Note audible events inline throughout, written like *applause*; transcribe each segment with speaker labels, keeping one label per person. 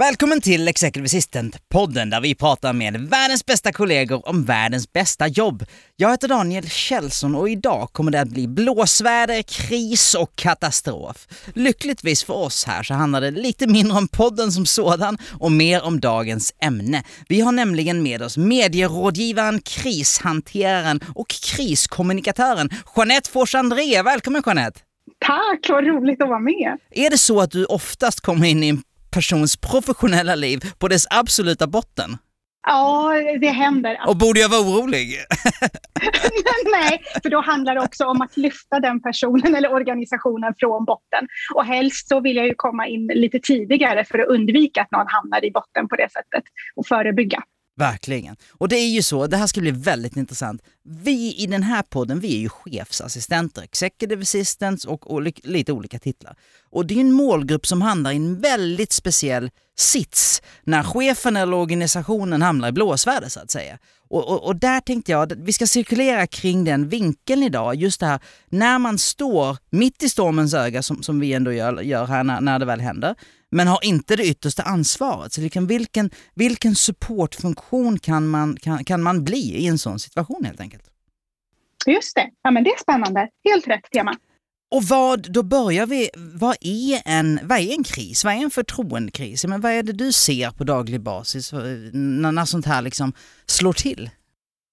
Speaker 1: Välkommen till Executive Assistant-podden där vi pratar med världens bästa kollegor om världens bästa jobb. Jag heter Daniel Kjellson och idag kommer det att bli blåsväder, kris och katastrof. Lyckligtvis för oss här så handlar det lite mindre om podden som sådan och mer om dagens ämne. Vi har nämligen med oss medierådgivaren, krishanteraren och kriskommunikatören Jeanette Fors André. Välkommen Jeanette!
Speaker 2: Tack, vad roligt att vara med.
Speaker 1: Är det så att du oftast kommer in i en persons professionella liv på dess absoluta botten?
Speaker 2: Ja, det händer.
Speaker 1: Och borde jag vara orolig? *laughs*
Speaker 2: Nej, för då handlar det också om att lyfta den personen eller organisationen från botten. Och helst så vill jag ju komma in lite tidigare för att undvika att någon hamnar i botten på det sättet och förebygga.
Speaker 1: Verkligen. Och det är ju så, det här ska bli väldigt intressant. Vi i den här podden, vi är ju chefsassistenter, executive assistants och, och lite olika titlar. Och det är en målgrupp som hamnar i en väldigt speciell sits när chefen eller organisationen hamnar i blåsväder så att säga. Och, och, och, där tänkte jag att vi ska cirkulera kring den vinkeln idag, just det här när man står mitt i stormens öga som, som vi ändå gör, gör här när, när det väl händer, men har inte det yttersta ansvaret. Så liksom vilken, vilken supportfunktion kan man, kan, kan man bli i en sån situation helt enkelt?
Speaker 2: Just det, ja, men det är spännande. Helt rätt tema.
Speaker 1: Och vad, då börjar vi, vad är en, vad är en kris? Vad är en förtroendekris? Men vad är det du ser på daglig basis när, när sånt här liksom slår till?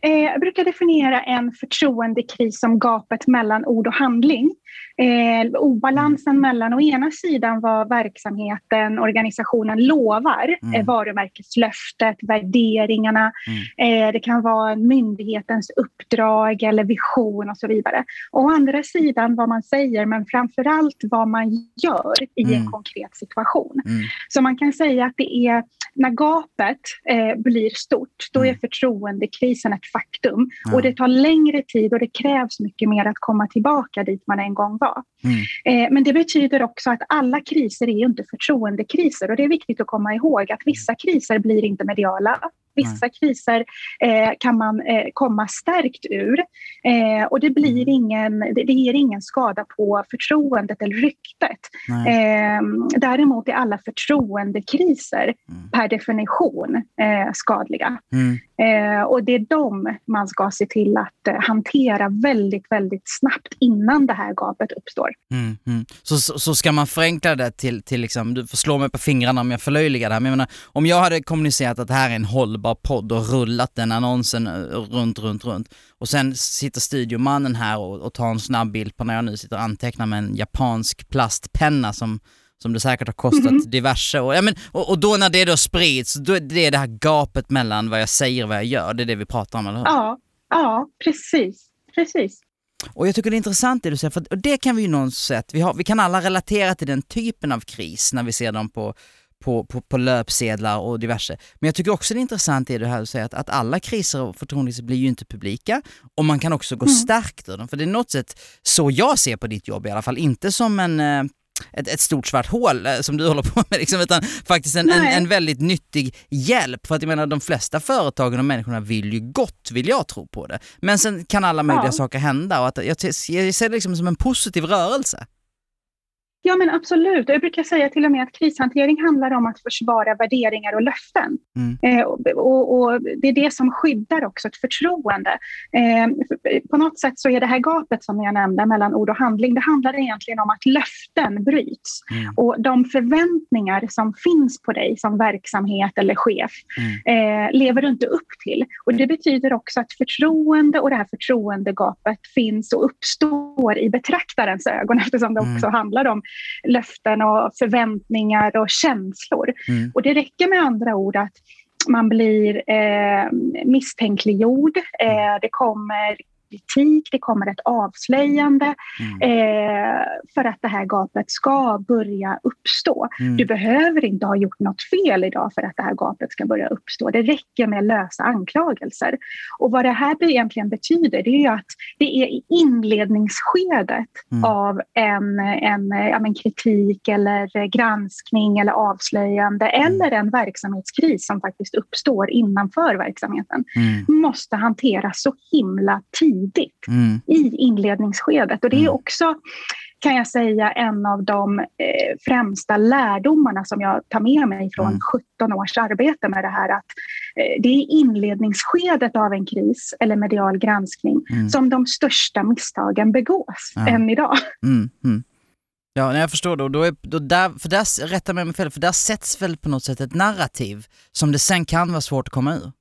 Speaker 2: Eh, jag brukar definiera en förtroendekris som gapet mellan ord och handling. Eh, obalansen mm. mellan å ena sidan vad verksamheten, organisationen lovar, mm. eh, varumärkeslöftet, värderingarna. Mm. Eh, det kan vara myndighetens uppdrag eller vision och så vidare. Och å andra sidan vad man säger, men framför allt vad man gör i mm. en konkret situation. Mm. Så man kan säga att det är när gapet eh, blir stort, då är mm. förtroendekrisen ett faktum. Och det tar längre tid och det krävs mycket mer att komma tillbaka dit man en gång var. Mm. Eh, men det betyder också att alla kriser är inte förtroendekriser och det är viktigt att komma ihåg att vissa kriser blir inte mediala. Vissa kriser eh, kan man eh, komma stärkt ur eh, och det, blir mm. ingen, det, det, ger ingen skada på förtroendet eller ryktet. Eh, däremot är alla förtroendekriser mm. per definition eh, skadliga. Mm. Eh, och det är de man ska se till att hantera väldigt, väldigt snabbt innan det här gapet uppstår.
Speaker 1: Mm, mm. Så, så, så, ska man förenkla det till, till liksom, du får slå mig på fingrarna om jag förlöjligar det här, men jag menar, om jag hade kommunicerat att det här är en hållbar podd och rullat den annonsen eh, runt, runt, runt och sen sitter studiomannen här och, och tar en snabb bild på när jag nu sitter och antecknar med en japansk plastpenna som som det säkert har kostat mm. diverse år. Ja, men, och, och, då när det då sprids, då är det det här gapet mellan vad jag säger och vad jag gör, det är det vi pratar om, eller hur?
Speaker 2: Ja, ja precis. precis.
Speaker 1: Och jag tycker det är intressant det du säger, för det kan vi ju någon sätt, vi, har, vi kan alla relatera till den typen av kris när vi ser dem på, på, på, på löpsedlar och diverse. Men jag tycker också det är intressant det du här säger, att, att alla kriser och förtroendekriser blir ju inte publika och man kan också gå mm. stärkt ur dem. För det är något sätt så jag ser på ditt jobb i alla fall, inte som en eh, ett, ett stort svart hål eh, som du håller på med, *laughs* liksom, utan faktiskt en, en, en, väldigt nyttig hjälp. För att jag menar de flesta företagen och människorna vill ju gott, vill jag tro på det. Men sen kan alla möjliga ja. saker hända och att jag, jag ser det liksom som en positiv rörelse.
Speaker 2: Ja, men absolut. Jag brukar säga till och med att krishantering handlar om att försvara värderingar och löften. Mm. Eh, och, och, det är det som skyddar också ett förtroende. Eh, på något sätt så är det här gapet som jag nämnde mellan ord och handling, det handlar egentligen om att löften bryts. Mm. Och de förväntningar som finns på dig som verksamhet eller chef mm. eh, lever du inte upp till. Och det betyder också att förtroende och det här förtroendegapet finns och uppstår i betraktarens ögon *laughs* eftersom det mm. också handlar om löften och förväntningar och känslor. Mm. Och det räcker med andra ord att man blir eh, misstänkliggjord. Eh, det kommer kritik, det kommer ett avslöjande mm. eh, för att det här gapet ska börja uppstå. Mm. Du behöver inte ha gjort något fel idag för att det här gapet ska börja uppstå. Det räcker med lösa anklagelser. Och vad det här egentligen betyder det är att det är i inledningsskedet mm. av en, en, ja, en kritik eller granskning eller avslöjande mm. eller en verksamhetskris som faktiskt uppstår innanför verksamheten mm. måste hanteras så himla tidigt mm. i inledningsskedet. Och det är mm. också kan jag säga en av de eh, främsta lärdomarna som jag tar med mig från mm. 17 års arbete med det här. Att eh, det är inledningsskedet av en kris eller medial granskning mm. som de största misstagen begås ja. än idag.
Speaker 1: Mm, mm. Ja, jag förstår. Då, då är, då där, för där, rätta mig om fel, för där sätts väl på något sätt ett narrativ som det sen kan vara svårt att komma ur?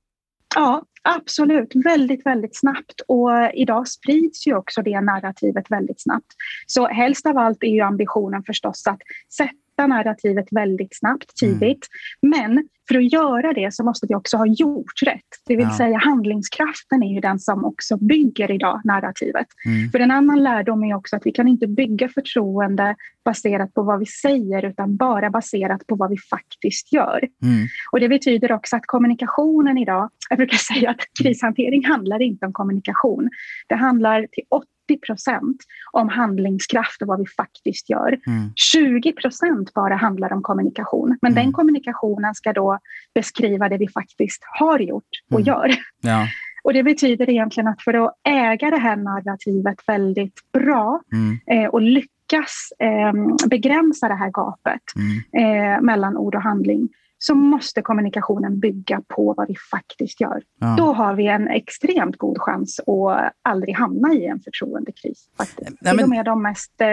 Speaker 2: Ja, absolut. Väldigt, väldigt snabbt. Och idag sprids ju också det narrativet väldigt snabbt. Så helst av allt är ju ambitionen förstås att sätta narrativet väldigt snabbt, tidigt. Mm. Men för att göra det så måste vi också ha gjort rätt. Det vill ja. säga handlingskraften är ju den som också bygger idag narrativet. Mm. För en annan lärdom är också att vi kan inte bygga förtroende baserat på vad vi säger utan bara baserat på vad vi faktiskt gör. Mm. Och det betyder också att kommunikationen idag, jag brukar *laughs* säga att krishantering handlar inte om kommunikation. Det handlar till 80 procent om handlingskraft och vad vi faktiskt gör. Mm. 20 procent bara handlar om kommunikation. Men mm. den kommunikationen ska då beskriva det vi faktiskt har gjort och mm. gör. Ja. *laughs* Och Det betyder egentligen att för att äga det här narrativet väldigt bra mm. eh, och lyckas eh, begränsa det här gapet mm. eh, mellan ord och handling så måste kommunikationen bygga på vad vi faktiskt gör. Ja. Då har vi en extremt god chans att aldrig hamna i en förtroendekris. Faktiskt. Ja, men... Till och med de mest eh,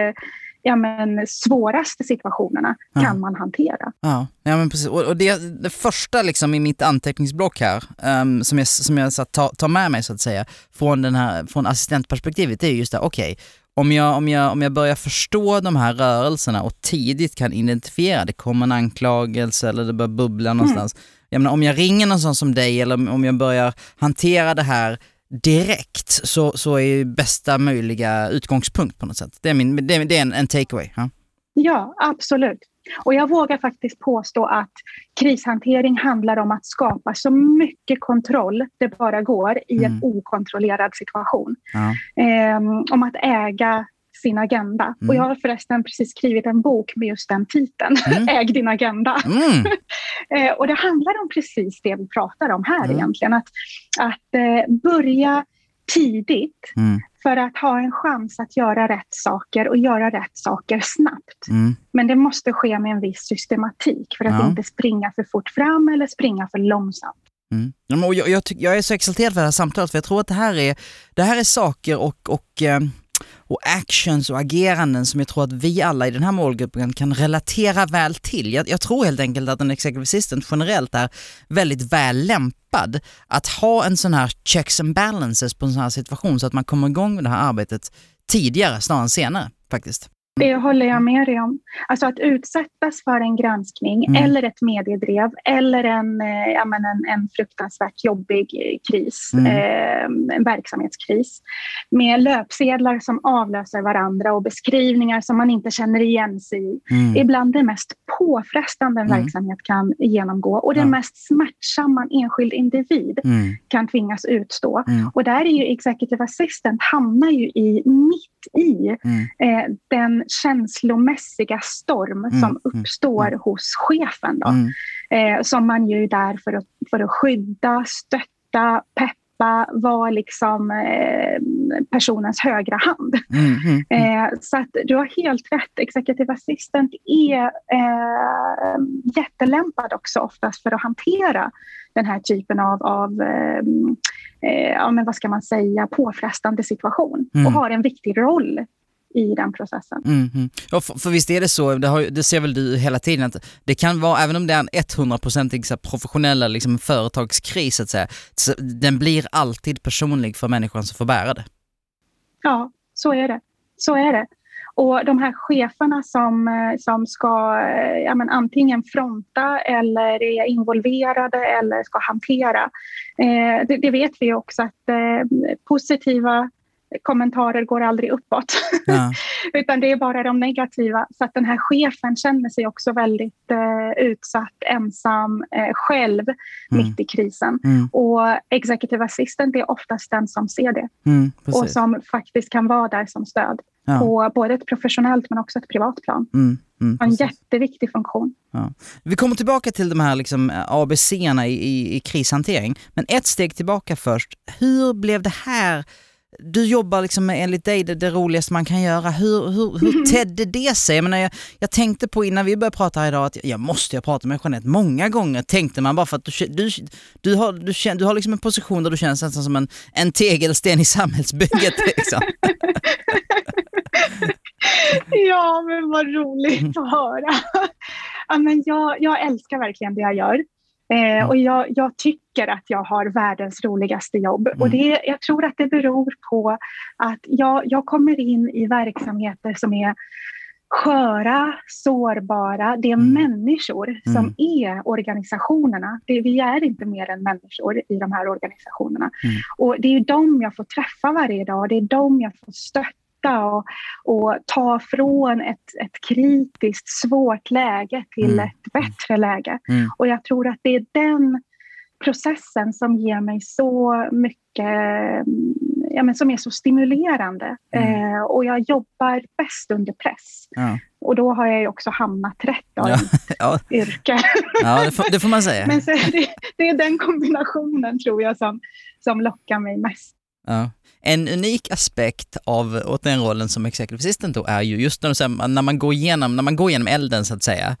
Speaker 2: ja, men, svåraste situationerna ja. kan man hantera.
Speaker 1: Ja, ja men precis. Och, och det, det första liksom i mitt anteckningsblock här, um, som jag, som jag så, tar, tar med mig så att säga, från, den här, från assistentperspektivet, det är just det, okej, okay, om jag, om, jag, om jag börjar förstå de här rörelserna och tidigt kan identifiera, det kommer en anklagelse eller det börjar bubbla mm. någonstans. Mm. Jag menar, om jag ringer någon sån som dig eller om jag börjar hantera det här direkt så, så är bästa möjliga utgångspunkt på något sätt. Det är, min, det är, det är en, en takeaway. Ja?
Speaker 2: ja, absolut. Och jag vågar faktiskt påstå att krishantering handlar om att skapa så mycket kontroll det bara går i en mm. okontrollerad situation. Ja. Eh, om att äga sin agenda. Mm. Och jag har förresten precis skrivit en bok med just den titeln, mm. *laughs* Äg din agenda. Mm. *laughs* eh, och det handlar om precis det vi pratar om här mm. egentligen. Att, att eh, börja tidigt mm. För att ha en chans att göra rätt saker och göra rätt saker snabbt. Mm. Men det måste ske med en viss systematik för att ja. inte springa för fort fram eller springa för långsamt.
Speaker 1: Mm. Jag, jag, jag, är så exalterad för det här samtalet för jag tror att det här är, det här är saker och, och eh, och actions och ageranden som jag tror att vi alla i den här målgruppen kan relatera väl till. Jag, jag tror helt enkelt att en executive assistant generellt är väldigt väl lämpad att ha en sån här checks and balances på en sån här situation så att man kommer igång med det här arbetet tidigare snarare än senare faktiskt.
Speaker 2: Det håller jag med dig om. Alltså att utsättas för en granskning mm. eller ett mediedrev eller en, eh, ja, men en, en fruktansvärt jobbig kris, mm. eh, en verksamhetskris med löpsedlar som avlöser varandra och beskrivningar som man inte känner igen sig i. Mm. Ibland det mest påfrestande en mm. verksamhet kan genomgå och det ja. mest smärtsamma en enskild individ mm. kan tvingas utstå. Mm. Och där är ju Executive Assistant hamnar ju i, mitt i eh, den känslomässiga storm mm, som mm, uppstår mm, hos chefen. Då, mm. eh, som man ju är där för att, för att skydda, stötta, peppa, vara liksom eh, personens högra hand. Mm, mm, mm. Eh, så att du har helt rätt. Executive assistant är eh, jättelämpad också oftast för att hantera den här typen av, av eh, eh, ja, men vad ska man säga, påfrestande situation och har en viktig roll i den processen.
Speaker 1: Mm, mm. Ja, för, för visst är det så, det, har, det, ser väl du hela tiden, att det kan vara, även om det är en 100% professionell liksom, företagskris, att säga, så den blir alltid personlig för människan som får bära det.
Speaker 2: Ja, så är det. Så är det. Och de här cheferna som, eh, som ska eh, ja, men antingen fronta eller är involverade eller ska hantera. Eh, det, det, vet vi också att eh, positiva kommentarer går aldrig uppåt. *laughs* Ja. Utan det är bara de negativa. Så att den här chefen känner sig också väldigt eh, utsatt, ensam, eh, själv mm. mitt i krisen. Mm. Och executive assistant är oftast den som ser det. Mm, och som faktiskt kan vara där som stöd. Ja. På både ett professionellt men också ett privat plan. Mm, mm, en jätteviktig funktion.
Speaker 1: Ja. Vi kommer tillbaka till de här liksom abc i, i, i krishantering. Men ett steg tillbaka först. Hur blev det här du jobbar liksom med, enligt dig det, det roligaste man kan göra. Hur, hur, hur mm. tedde det sig? Jag, menar, jag, jag tänkte på innan vi började prata här idag att jag måste jag prata med Jeanette många gånger, tänkte man bara för att du, du, du, har, du, du har liksom en position där du känns nästan som en, en tegelsten i samhällsbygget. *laughs* Liksom.
Speaker 2: ja, men vad roligt att höra. ja, men jag, jag älskar verkligen det jag gör. Eh, och jag, jag, tycker att jag har världens roligaste jobb. Mm. Och det, jag tror att det beror på att jag, jag kommer in i verksamheter som är sköra, sårbara. Det är mm. människor mm. som är organisationerna. Det, vi är inte mer än människor i de här organisationerna. Mm. Och det är dem jag får träffa varje dag. Det är dem jag får stötta och, och ta från ett, ett kritiskt svårt läge till mm. ett bättre läge. Mm. Och jag tror att det är den processen som ger mig så mycket, ja, men som är så stimulerande. Mm. Eh, och jag jobbar bäst under press. Ja. Och då har jag också hamnat rätt av ja. *laughs* ja. yrke.
Speaker 1: Ja, det får, det får man säga. *laughs*
Speaker 2: men så det, det, är den kombinationen tror jag som, som lockar mig mest.
Speaker 1: Ja. En unik aspekt av åt den rollen som executive assistant då är ju just när, när, man går igenom, när man går igenom elden så att säga.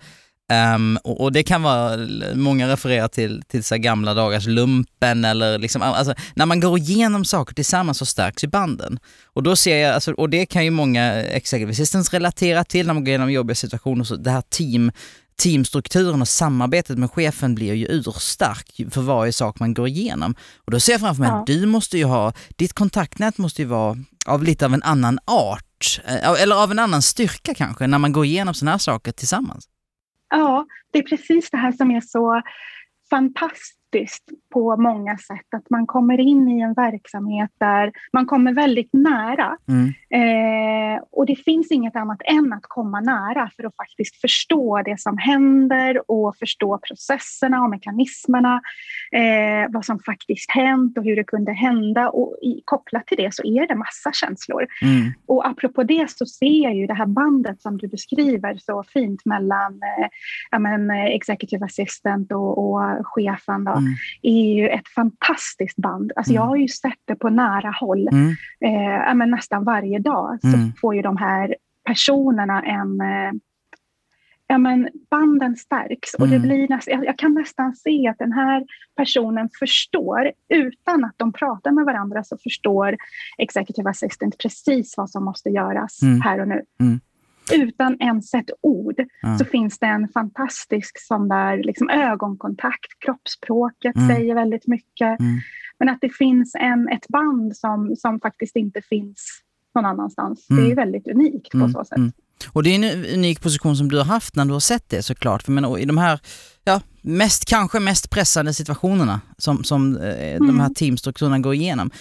Speaker 1: Um, och, och, det kan vara, många refererar till, till så gamla dagars lumpen eller liksom, alltså, när man går igenom saker tillsammans så stärks ju banden. Och då ser jag, alltså, och det kan ju många executive assistants relatera till när man går igenom jobbiga situationer, så det här team teamstrukturen och samarbetet med chefen blir ju urstark för varje sak man går igenom. Och då ser jag framför mig ja. att du måste ju ha, ditt kontaktnät måste ju vara av lite av en annan art, eh, eller av en annan styrka kanske, när man går igenom sådana här saker tillsammans.
Speaker 2: Ja, det är precis det här som är så fantastiskt på många sätt. Att man kommer in i en verksamhet där man kommer väldigt nära. Mm. Eh, och det finns inget annat än att komma nära för att faktiskt förstå det som händer och förstå processerna och mekanismerna. Eh, vad som faktiskt hänt och hur det kunde hända. Och i, kopplat till det så är det massa känslor. Mm. Och apropå det så ser jag ju det här bandet som du beskriver så fint mellan eh, men, executive assistant och, och chefen. Då. Mm. Är ju ett fantastiskt band. Alltså mm. Jag har ju sett det på nära håll mm. eh, men nästan varje dag. Så mm. får ju de här personerna en eh, ja, men banden stärks. Och det mm. blir näst, jag, jag, kan nästan se att den här personen förstår, utan att de pratar med varandra, så förstår executive assistant precis vad som måste göras mm. här och nu. Mm utan ens ett ord ja. så finns det en fantastisk sån där liksom ögonkontakt. Kroppsspråket mm. säger väldigt mycket. Mm. Men att det finns en, ett band som, som faktiskt inte finns någon annanstans. Mm. Det är väldigt unikt på mm. så sätt. Mm.
Speaker 1: Och det är en unik position som du har haft när du har sett det såklart. För men, i de här ja, mest, kanske mest pressande situationerna som, som eh, mm. de här teamstrukturerna går igenom.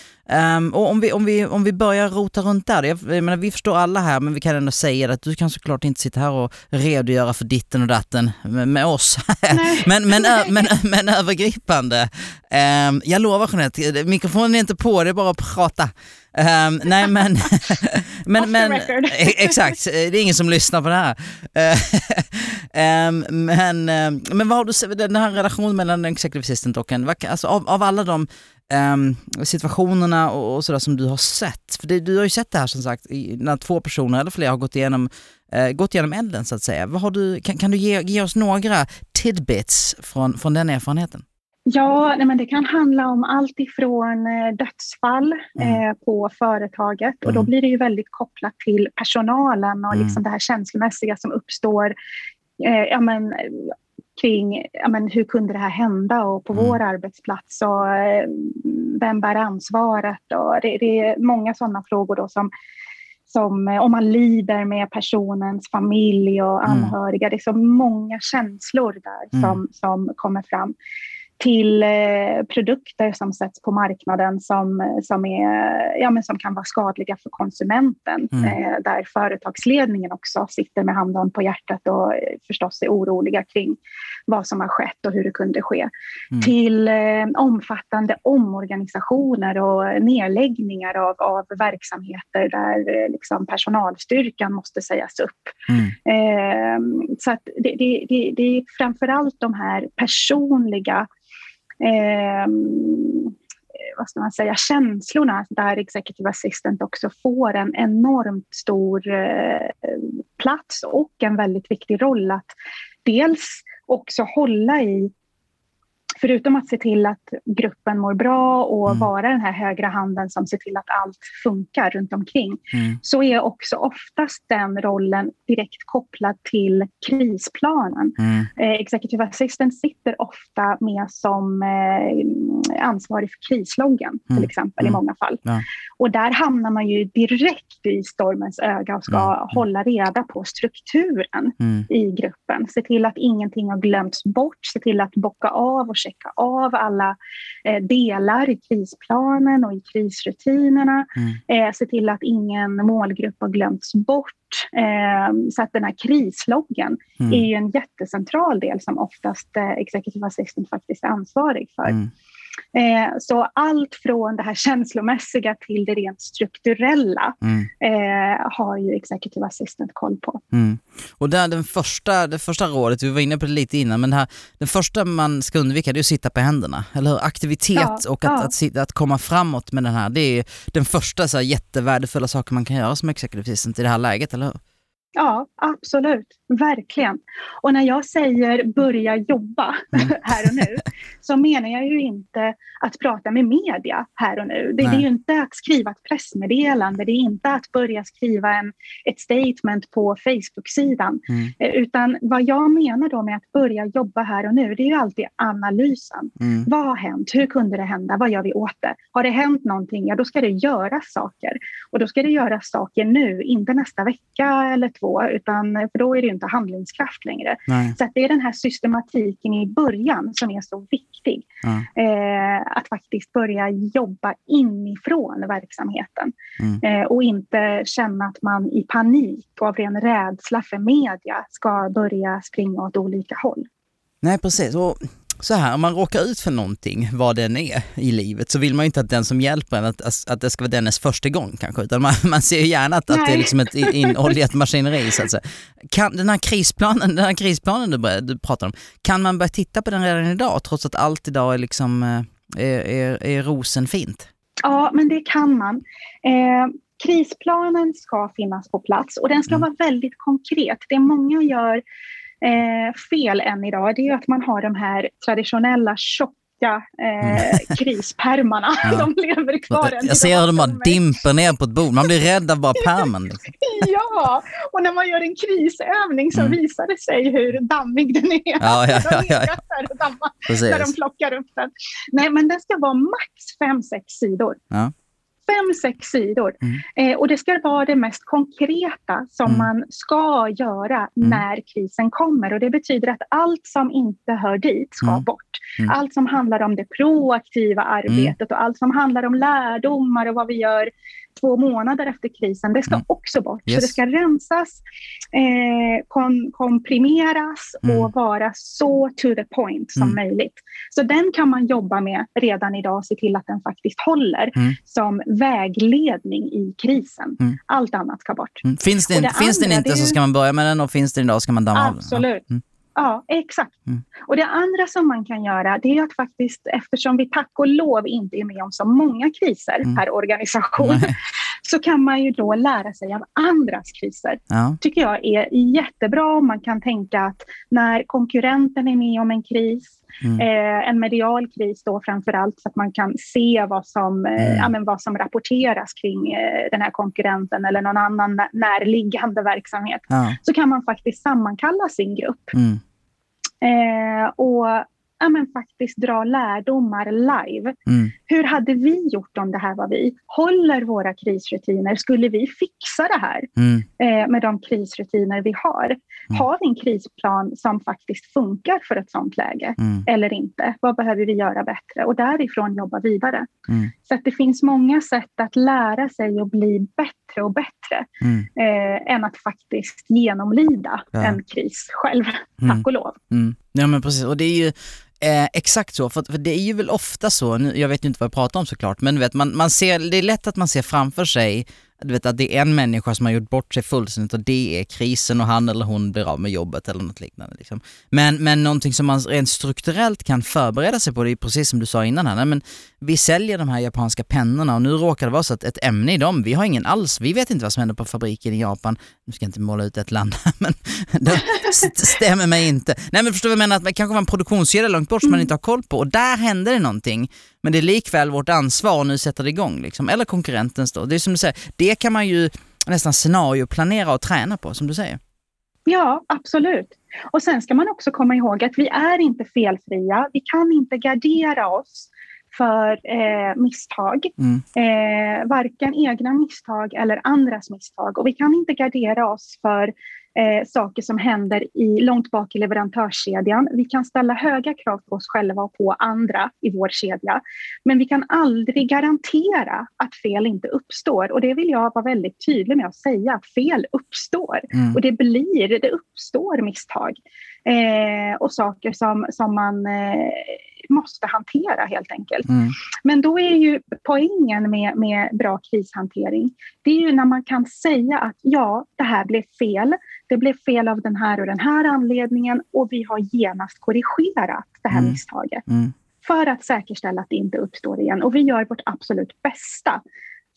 Speaker 1: Um, och om vi, om, vi, om vi börjar rota runt där, jag, jag menar, vi förstår alla här men vi kan ändå säga att du kan såklart inte sitta här och redogöra för ditten och datten med, med oss. *laughs* men, men, ö, *laughs* men, men övergripande, um, jag lovar Jeanette, mikrofonen är inte på, det är bara att prata. Um, nej men, *laughs* men, men *laughs* e- exakt, det är ingen som lyssnar på det här. um, *laughs* men, men vad har du den här relationen mellan en executive assistant och en, alltså av, av alla de um, situationerna och, och sådär som du har sett, för det, du har ju sett det här som sagt när två personer eller fler har gått igenom, uh, gått igenom elden så att säga. Vad har du, kan, kan du ge, ge oss några tidbits från, från den erfarenheten?
Speaker 2: Ja, nej men det kan handla om allt ifrån eh, dödsfall mm. eh, på företaget och mm. då blir det ju väldigt kopplat till personalen och mm. liksom det här känslomässiga som uppstår eh, ja, men, kring ja, men, hur kunde det här hända och på mm. vår arbetsplats och eh, vem bär ansvaret? Och det, det är många sådana frågor då som, som eh, om man lider med personens familj och mm. anhöriga. Mm. Det är så många känslor där mm. som, som kommer fram. Till eh, produkter som sätts på marknaden som, som, är, ja, men som kan vara skadliga för konsumenten. Mm. Eh, där företagsledningen också sitter med handen på hjärtat och eh, förstås är oroliga kring vad som har skett och hur det kunde ske. Mm. Till eh, omfattande omorganisationer och nedläggningar av, av verksamheter där eh, liksom personalstyrkan måste sägas upp. Mm. Eh, så det, det, det, det är framför allt de här personliga Ehm, eh, vad ska man säga, känslorna där Executive Assistant också får en enormt stor eh, plats och en väldigt viktig roll att dels också hålla i förutom att se till att gruppen mår bra och mm. vara den här högra handen som ser till att allt funkar runt omkring, mm. så är också oftast den rollen direkt kopplad till krisplanen. Mm. Eh, Executive Assistant sitter ofta med som eh, ansvarig för krisloggen, till mm. exempel, i mm. många fall. Ja. Och där hamnar man ju direkt i stormens öga och ska mm. hålla reda på strukturen i gruppen. Se till att ingenting har glömts bort, se till att bocka av och checka av alla eh, delar i krisplanen och i krisrutinerna. Mm. Eh, se till att ingen målgrupp har glömts bort. Eh, så att den här krisloggen mm. är en jättecentral del som oftast eh, Executive Assistant faktiskt är ansvarig för. Mm. Eh, så allt från det här känslomässiga till det rent strukturella mm. eh, har ju Executive Assistant koll på.
Speaker 1: Mm. Och där den första, det första rådet, vi var inne på det lite innan, men det här, den första man ska undvika det är att sitta på händerna, eller hur? Aktivitet ja, och att, ja. att, att, att, komma framåt med den här, det är den första så här, jättevärdefulla saken man kan göra som Executive Assistant i det här läget, eller hur?
Speaker 2: Ja, absolut. Verkligen. Och när jag säger börja jobba mm. *laughs* här och nu så menar jag ju inte att prata med media här och nu. Det, det, är ju inte att skriva ett pressmeddelande, det är inte att börja skriva en, ett statement på Facebook-sidan. Mm. Eh, utan vad jag menar då med att börja jobba här och nu, det är ju alltid analysen. Mm. Vad har hänt? Hur kunde det hända? Vad gör vi åt det? Har det hänt någonting? Ja, då ska det göras saker. Och då ska det göras saker nu, inte nästa vecka eller två, utan för då är det inte handlingskraft längre. Nej. Så det är den här systematiken i början som är så viktig. Ja. Eh, att faktiskt börja jobba inifrån verksamheten mm. eh, och inte känna att man i panik och av ren rädsla för media ska börja springa åt olika håll.
Speaker 1: Nej, precis. Och så här, om man råkar ut för någonting, vad den är i livet, så vill man ju inte att den som hjälper en, att, att det ska vara dennes första gång kanske, utan man, *laughs* man ser ju gärna att, att det är liksom ett inoljat maskineri så att säga. Kan, den här krisplanen, den här krisplanen du, du pratar om, kan man börja titta på den redan idag trots att allt idag är liksom, eh, är, är, är rosenfint?
Speaker 2: Ja, men det kan man. Eh, krisplanen ska finnas på plats och den ska mm. vara väldigt konkret. Det många gör eh, fel än idag, det är att man har de här traditionella tjocka eh, *laughs* krispärmarna. Ja. De lever kvar än
Speaker 1: Jag ser hur de bara dimper ner på ett bord. Man blir rädd av bara pärmen. Liksom. *laughs*
Speaker 2: ja, och när man gör en krisövning så mm. visar det sig hur dammig den är.
Speaker 1: Ja, ja, *laughs* ja, ja, ja.
Speaker 2: Där de plockar upp den. Nej, men den ska vara max fem sex sidor. Ja fem, sex sidor. Mm. Eh, och det ska vara det mest konkreta som mm. man ska göra mm. när krisen kommer. Och det betyder att allt som inte hör dit ska mm. bort. Mm. Allt som handlar om det proaktiva arbetet och allt som handlar om lärdomar och vad vi gör två månader efter krisen, det ska mm. också bort. Yes. Så det ska rensas, eh, kom, komprimeras mm. och vara så to the point som mm. möjligt. Så den kan man jobba med redan idag och se till att den faktiskt håller mm. som vägledning i krisen. Mm. Allt annat ska bort.
Speaker 1: Mm. Finns, den, det finns andra, den inte så ska man börja med den och finns den idag ska man damma av den.
Speaker 2: Absolut. Ja, exakt. Mm. Och det andra som man kan göra det är att faktiskt, eftersom vi tack och lov inte är med om så många kriser mm. per organisation, Nej. Så kan man ju då lära sig av andras kriser. Ja. tycker jag är jättebra om man kan tänka att när konkurrenten är med om en kris, Mm. Eh, en medial kris då framför allt så att man kan se vad som, eh, mm. ja, men vad som rapporteras kring eh, den här konkurrenten eller någon annan närliggande verksamhet. Ja. Så kan man faktiskt sammankalla sin grupp. Mm. Eh, och ja, men faktiskt dra lärdomar live.
Speaker 1: Mm.
Speaker 2: Hur hade vi gjort om det här var vi? Håller våra krisrutiner? Skulle vi fixa det här
Speaker 1: Mm.
Speaker 2: eh, med de krisrutiner vi har?
Speaker 1: Mm.
Speaker 2: Har vi en krisplan som faktiskt funkar för ett sådant läge
Speaker 1: Mm.
Speaker 2: eller inte? Vad behöver vi göra bättre? Och därifrån jobba vidare.
Speaker 1: Mm.
Speaker 2: Så att det finns många sätt att lära sig och bli bättre och bättre
Speaker 1: Mm.
Speaker 2: eh, än att faktiskt genomlida
Speaker 1: Ja.
Speaker 2: en kris själv, tack och lov.
Speaker 1: Ja men precis, och det är ju eh, exakt så, för, för det är ju väl ofta så, nu, jag vet ju inte vad jag pratar om såklart, men vet, man, man ser, det är lätt att man ser framför sig du vet att det är en människa som har gjort bort sig fullständigt och det är krisen och han eller hon blir av med jobbet eller något liknande. Liksom. Men, men någonting som man rent strukturellt kan förbereda sig på, det är precis som du sa innan här, nej, men vi säljer de här japanska pennorna och nu råkar det vara så att ett ämne i dem, vi har ingen alls, vi vet inte vad som händer på fabriken i Japan, nu ska jag inte måla ut ett land här, *laughs* men det st- stämmer mig inte. Nej men förstår du vad jag menar, att det kanske var en produktionskedja långt bort som man inte har koll på och där händer det någonting. Men det är likväl vårt ansvar att nu sätta det igång liksom. Eller konkurrentens då. Det är som du säger, det kan man ju nästan scenarioplanera och träna på som du säger.
Speaker 2: Ja, absolut. Och sen ska man också komma ihåg att vi är inte felfria. Vi kan inte gardera oss för eh, misstag.
Speaker 1: Mm.
Speaker 2: Eh, varken egna misstag eller andras misstag. Och vi kan inte gardera oss för eh, saker som händer i, långt bak i leverantörskedjan. Vi kan ställa höga krav på oss själva och på andra i vår kedja. Men vi kan aldrig garantera att fel inte uppstår. Och det vill jag vara väldigt tydlig med att säga. Fel uppstår.
Speaker 1: Mm.
Speaker 2: Och det blir, det uppstår misstag. Eh, och saker som, som man eh, måste hantera helt enkelt.
Speaker 1: Mm.
Speaker 2: Men då är ju poängen med, med bra krishantering, det är ju när man kan säga att ja, det här blev fel. Det blev fel av den här och den här anledningen och vi har genast korrigerat det här
Speaker 1: Mm.
Speaker 2: misstaget
Speaker 1: Mm.
Speaker 2: för att säkerställa att det inte uppstår igen. Och vi gör vårt absolut bästa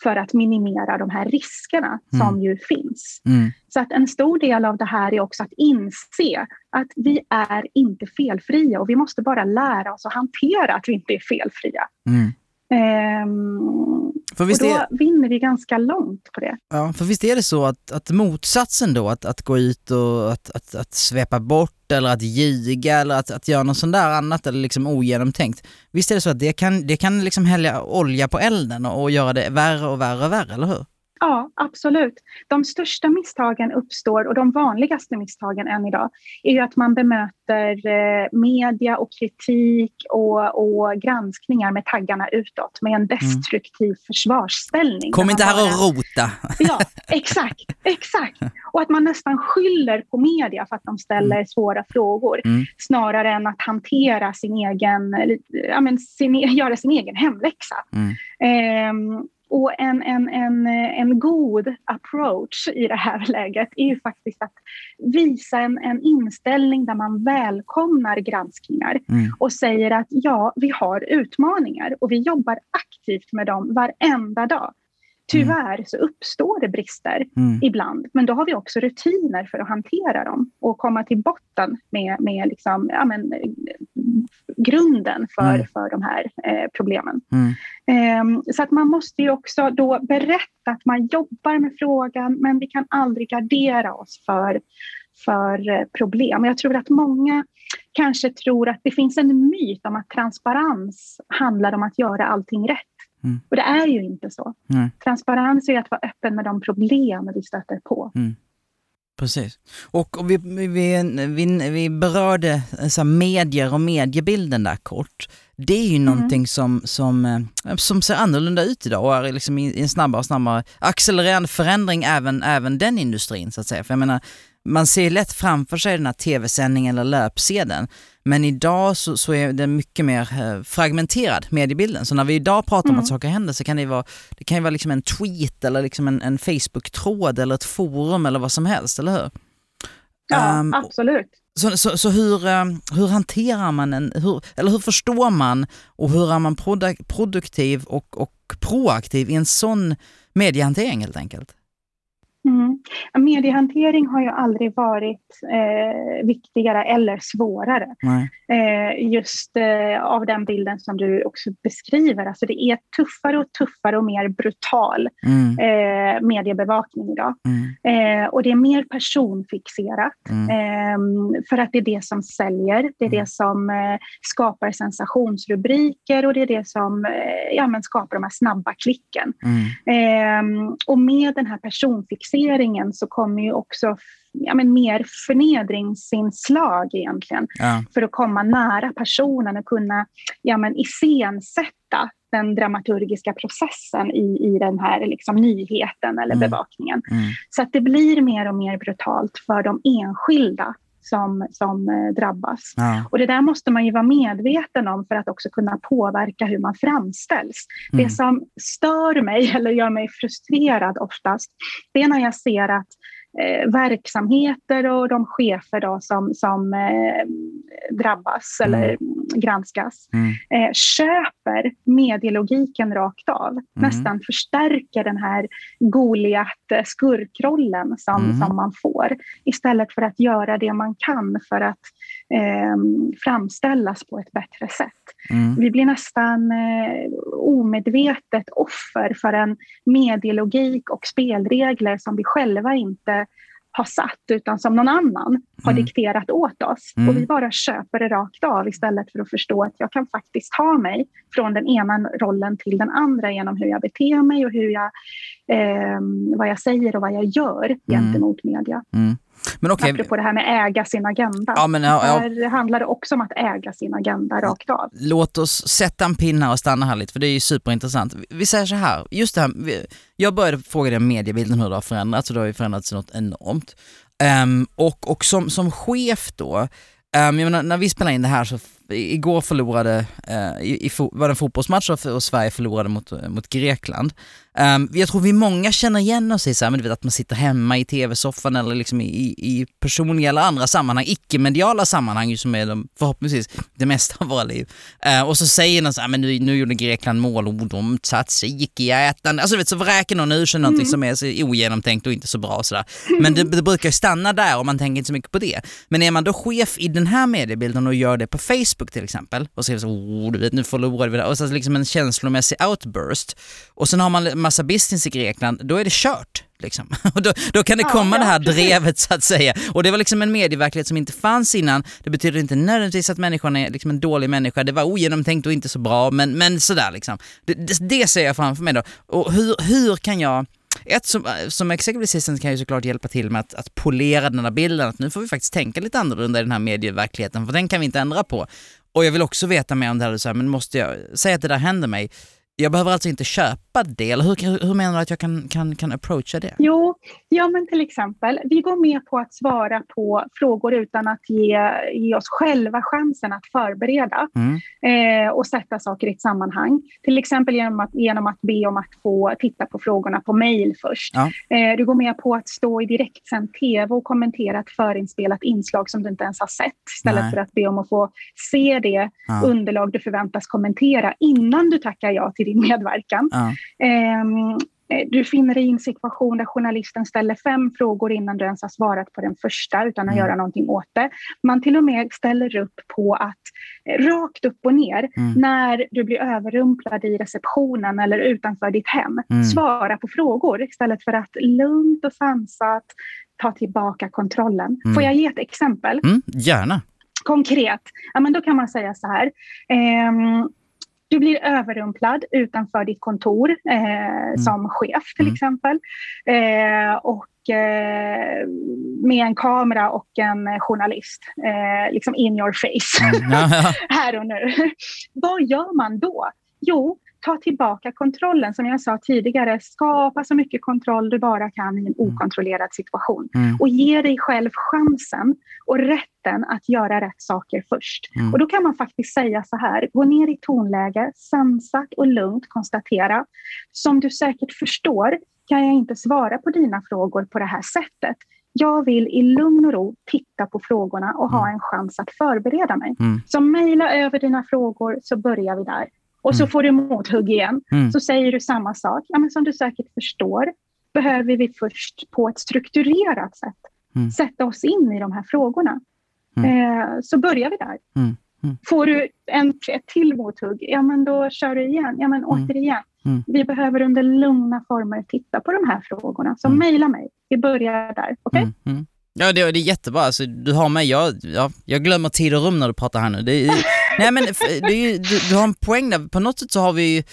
Speaker 2: för att minimera de här riskerna som ju finns.
Speaker 1: Mm.
Speaker 2: Så att en stor del av det här är också att inse att vi är inte felfria och vi måste bara lära oss att hantera att vi inte är felfria.
Speaker 1: Mm.
Speaker 2: Ehm,
Speaker 1: För
Speaker 2: och
Speaker 1: visst
Speaker 2: då
Speaker 1: är,
Speaker 2: vinner vi ganska långt på det.
Speaker 1: ja, för visst är det så att, att motsatsen då, att, att gå ut och att, att, att svepa bort eller att ljuga eller att, att göra något sånt där annat eller liksom ogenomtänkt. Visst är det så att det kan, det kan liksom hälla olja på elden och, och göra det värre och värre och värre, eller hur?
Speaker 2: Ja, absolut. De största misstagen uppstår och de vanligaste misstagen än idag är ju att man bemöter eh, media och kritik och, och granskningar med taggarna utåt med en destruktiv försvarsställning.
Speaker 1: Kom inte här och rota. *laughs*
Speaker 2: Ja, exakt, exakt. Och att man nästan skyller på media för att de ställer svåra frågor
Speaker 1: Mm.
Speaker 2: snarare än att hantera sin egen, ja, men sin, *laughs* göra sin egen hemläxa.
Speaker 1: Mm.
Speaker 2: Ehm, och en, en, en, en god approach i det här *laughs* läget är ju faktiskt att visa en, en inställning där man välkomnar granskningar
Speaker 1: Mm.
Speaker 2: och säger att ja, vi har utmaningar och vi jobbar aktivt med dem varenda dag. Tyvärr så uppstår det brister
Speaker 1: Mm.
Speaker 2: ibland, men då har vi också rutiner för att hantera dem och komma till botten med, med liksom, ja, men, eh, grunden för,
Speaker 1: Mm.
Speaker 2: för de här eh, problemen.
Speaker 1: Mm.
Speaker 2: Ehm, så att man måste ju också då berätta att man jobbar med frågan, men vi kan aldrig gardera oss för, för eh, problem. Jag tror att många kanske tror att det finns en myt om att transparens handlar om att göra allting rätt.
Speaker 1: Mm.
Speaker 2: Och det är ju inte så.
Speaker 1: Nej.
Speaker 2: Transparens är att vara öppen med de problem vi stöter på.
Speaker 1: Precis. Och, vi, vi, vi, vi berörde så här, medier och mediebilden där kort. Det är ju någonting som, som, eh, som ser annorlunda ut idag och är liksom i en snabbare och snabbare accelererande förändring även, även den industrin så att säga. För jag menar, man ser lätt framför sig den här tv-sändningen eller löpsedeln. Men idag så, så är det mycket mer eh, fragmenterad mediebilden. Så när vi idag pratar om
Speaker 2: Mm.
Speaker 1: att saker händer så kan det vara, det kan ju vara liksom en tweet eller liksom en, en Facebook-tråd eller ett forum eller vad som helst, eller hur?
Speaker 2: Ja,
Speaker 1: Ehm,
Speaker 2: absolut.
Speaker 1: så, så, så hur, eh, hur hanterar man en, hur, eller hur förstår man och hur är man produ- produktiv och, och proaktiv i en sån mediehantering helt enkelt?
Speaker 2: Mediehantering har ju aldrig varit eh, viktigare eller svårare. Eh, just eh, av den bilden som du också beskriver. Alltså det är tuffare och tuffare och mer brutal mm. Eh, mediebevakning idag. Mm. Eh, och det är mer personfixerat. Mm. Ehm, för att det är det som säljer, det är det mm. som eh, skapar sensationsrubriker och det är det som ja, men skapar de här snabba klicken. Mm. Ehm, och med den här personfixeringen så kommer ju också ja, men mer förnedringsinslag egentligen. Ja. För att komma nära personen och kunna ja, men iscensätta den dramaturgiska processen i, i den här liksom, nyheten eller mm. bevakningen. Mm. Så att det blir mer och mer brutalt för de enskilda som, som eh, drabbas. Ja. Och det där måste man ju vara medveten om för att också kunna påverka hur man framställs. Mm. Det som stör mig, *laughs* eller gör mig frustrerad oftast, det är när jag ser att eh, verksamheter och de chefer då som, som eh, drabbas mm. eller granskas mm. eh, köper medielogiken rakt av. Mm. Nästan förstärker den här Goliat-skurkrollen som, mm. som man får istället för att göra det man kan för att eh, framställas på ett bättre sätt. Mm. Vi blir nästan eh, omedvetet offer för en medielogik och spelregler som vi själva inte har satt utan som någon annan har mm. dikterat åt oss. Mm. Och vi bara köper det rakt av istället för att förstå att jag kan faktiskt ta mig från den ena rollen till den andra genom hur jag beter mig och hur jag, eh, vad jag säger och vad jag gör mm. gentemot media. Mm. Men okay. Apropå det här med äga sin agenda. Ja, men, ja, ja. Där handlar det också om att äga sin agenda rakt av.
Speaker 1: Låt oss sätta en pinne och stanna här lite, för det är ju superintressant. Vi säger så här, just det här, jag började fråga dig om mediebilden, hur det har förändrats och det har ju förändrats något enormt. Um, och, och som, som chef då, um, menar, när vi spelar in det här så igår förlorade, uh, i, i, var det en fotbollsmatch och Sverige förlorade mot, mot Grekland. Um, jag tror vi många känner igen oss i så här, men du vet, att man sitter hemma i tv-soffan eller liksom i, i personliga eller andra sammanhang, icke-mediala sammanhang som är de, förhoppningsvis det mesta av våra liv. Uh, och så säger någon så här, men nu, nu gjorde Grekland mål och de tzatziki i ätande. Alltså du vet, så vräker någon ur sig någonting mm. som är så ogenomtänkt och inte så bra och sådär. Men det, det brukar stanna där och man tänker inte så mycket på det. Men är man då chef i den här mediebilden och gör det på Facebook till exempel och säger så, oh, du vet nu förlorade vi det och så liksom en känslomässig outburst och sen har man massa business i Grekland, då är det kört. Liksom. *laughs* Och då, då kan det komma ja, det här drevet så att säga. Och det var liksom en medieverklighet som inte fanns innan. Det betyder inte nödvändigtvis att människan är liksom en dålig människa. Det var ogenomtänkt och inte så bra, men, men sådär liksom. Det, det, det ser jag framför mig då. Och hur, hur kan jag ett som, eh, som executive assistant kan ju såklart hjälpa till med att, att polera den här bilden, att nu får vi faktiskt tänka lite annorlunda i den här medieverkligheten, för den kan vi inte ändra på. Och jag vill också veta mer om det här, så här men måste jag, säga att det där händer mig, jag behöver alltså inte köpa det, eller hur, hur menar du att jag kan, kan, kan approacha det?
Speaker 2: Jo, ja men till exempel, vi går med på att svara på frågor utan att ge, ge oss själva chansen att förbereda mm. eh, och sätta saker i ett sammanhang. Till exempel genom att, genom att be om att få titta på frågorna på mejl först. Ja. Eh, du går med på att stå i direktsänd tv och kommentera ett förinspelat inslag som du inte ens har sett, istället Nej. för att be om att få se det ja. underlag du förväntas kommentera innan du tackar ja till din medverkan. Ja. Ehm, eh, du finner dig i en situation där journalisten ställer fem frågor innan du ens har svarat på den första utan att mm. göra någonting åt det. Man till och med ställer upp på att eh, rakt upp och ner mm. när du blir överrumplad i receptionen eller utanför ditt hem, mm. svara på frågor istället för att lugnt och sansat ta tillbaka kontrollen. Får mm. jag ge ett exempel?
Speaker 1: Mm, gärna.
Speaker 2: Konkret, ja, men då kan man säga så här. Ehm, du blir överrumplad utanför ditt kontor eh, mm. som chef till mm. exempel. Eh, och eh, med en kamera och en journalist, eh, liksom in your face, mm. *laughs* här och nu. Vad gör man då? Jo, ta tillbaka kontrollen. Som jag sa tidigare, skapa så mycket kontroll du bara kan i en mm. okontrollerad situation. Mm. Och ge dig själv chansen och rätten att göra rätt saker först. Mm. Och då kan man faktiskt säga så här, gå ner i tonläge, sansat och lugnt konstatera. Som du säkert förstår kan jag inte svara på dina frågor på det här sättet. Jag vill i lugn och ro titta på frågorna och ha mm. en chans att förbereda mig. Mm. Så mejla över dina frågor så börjar vi där. Och så mm. får du mothugg igen. Mm. Så säger du samma sak. Ja, men som du säkert förstår, behöver vi först på ett strukturerat sätt
Speaker 1: Mm.
Speaker 2: sätta oss in i de här frågorna.
Speaker 1: Mm.
Speaker 2: Eh, så börjar vi där.
Speaker 1: Mm. Mm.
Speaker 2: Får du en, ett till mothugg, ja men då kör du igen. Ja men återigen. Vi behöver under lugna former titta på de här frågorna. Så
Speaker 1: Mm.
Speaker 2: mejla mig. Vi börjar där. Okej?
Speaker 1: Mm. Ja det, det är jättebra, alltså, du har mig, jag, ja, jag glömmer tid och rum när du pratar här nu. Det är, nej men ju- du, du har en poäng där, på något sätt så har vi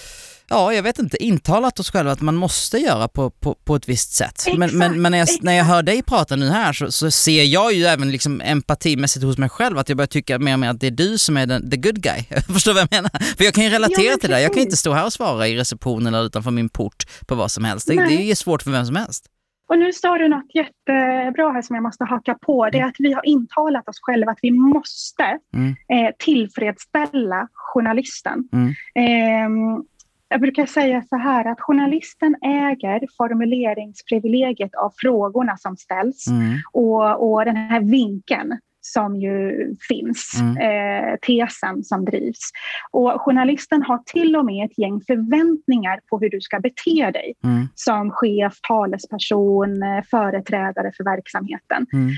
Speaker 1: Ja, jag vet inte, intalat oss själva att man måste göra på, på, på ett visst sätt. men
Speaker 2: Exakt,
Speaker 1: men, men när, jag, när jag hör dig prata nu här så, så ser jag ju även liksom empatimässigt hos mig själv att jag börjar tycka mer och mer att det är du som är den, the good guy. *laughs* Förstår du vad jag menar? För jag kan ju relatera
Speaker 2: Ja, men
Speaker 1: till det. Jag kan inte stå här och svara i receptionen eller utanför min port på vad som helst. Det, det är ju svårt för vem som helst.
Speaker 2: Och nu sa du något jättebra här som jag måste haka på. Det är att vi har intalat oss själva att vi måste
Speaker 1: Mm.
Speaker 2: eh, tillfredsställa journalisten.
Speaker 1: Mm.
Speaker 2: Ehm, jag brukar säga så här att journalisten äger formuleringsprivilegiet av frågorna som ställs
Speaker 1: Mm.
Speaker 2: och, och den här vinkeln som ju finns,
Speaker 1: Mm.
Speaker 2: eh, tesen som drivs. Och journalisten har till och med ett gäng förväntningar på hur du ska bete dig
Speaker 1: Mm.
Speaker 2: som chef, talesperson, eh, företrädare för verksamheten.
Speaker 1: Mm.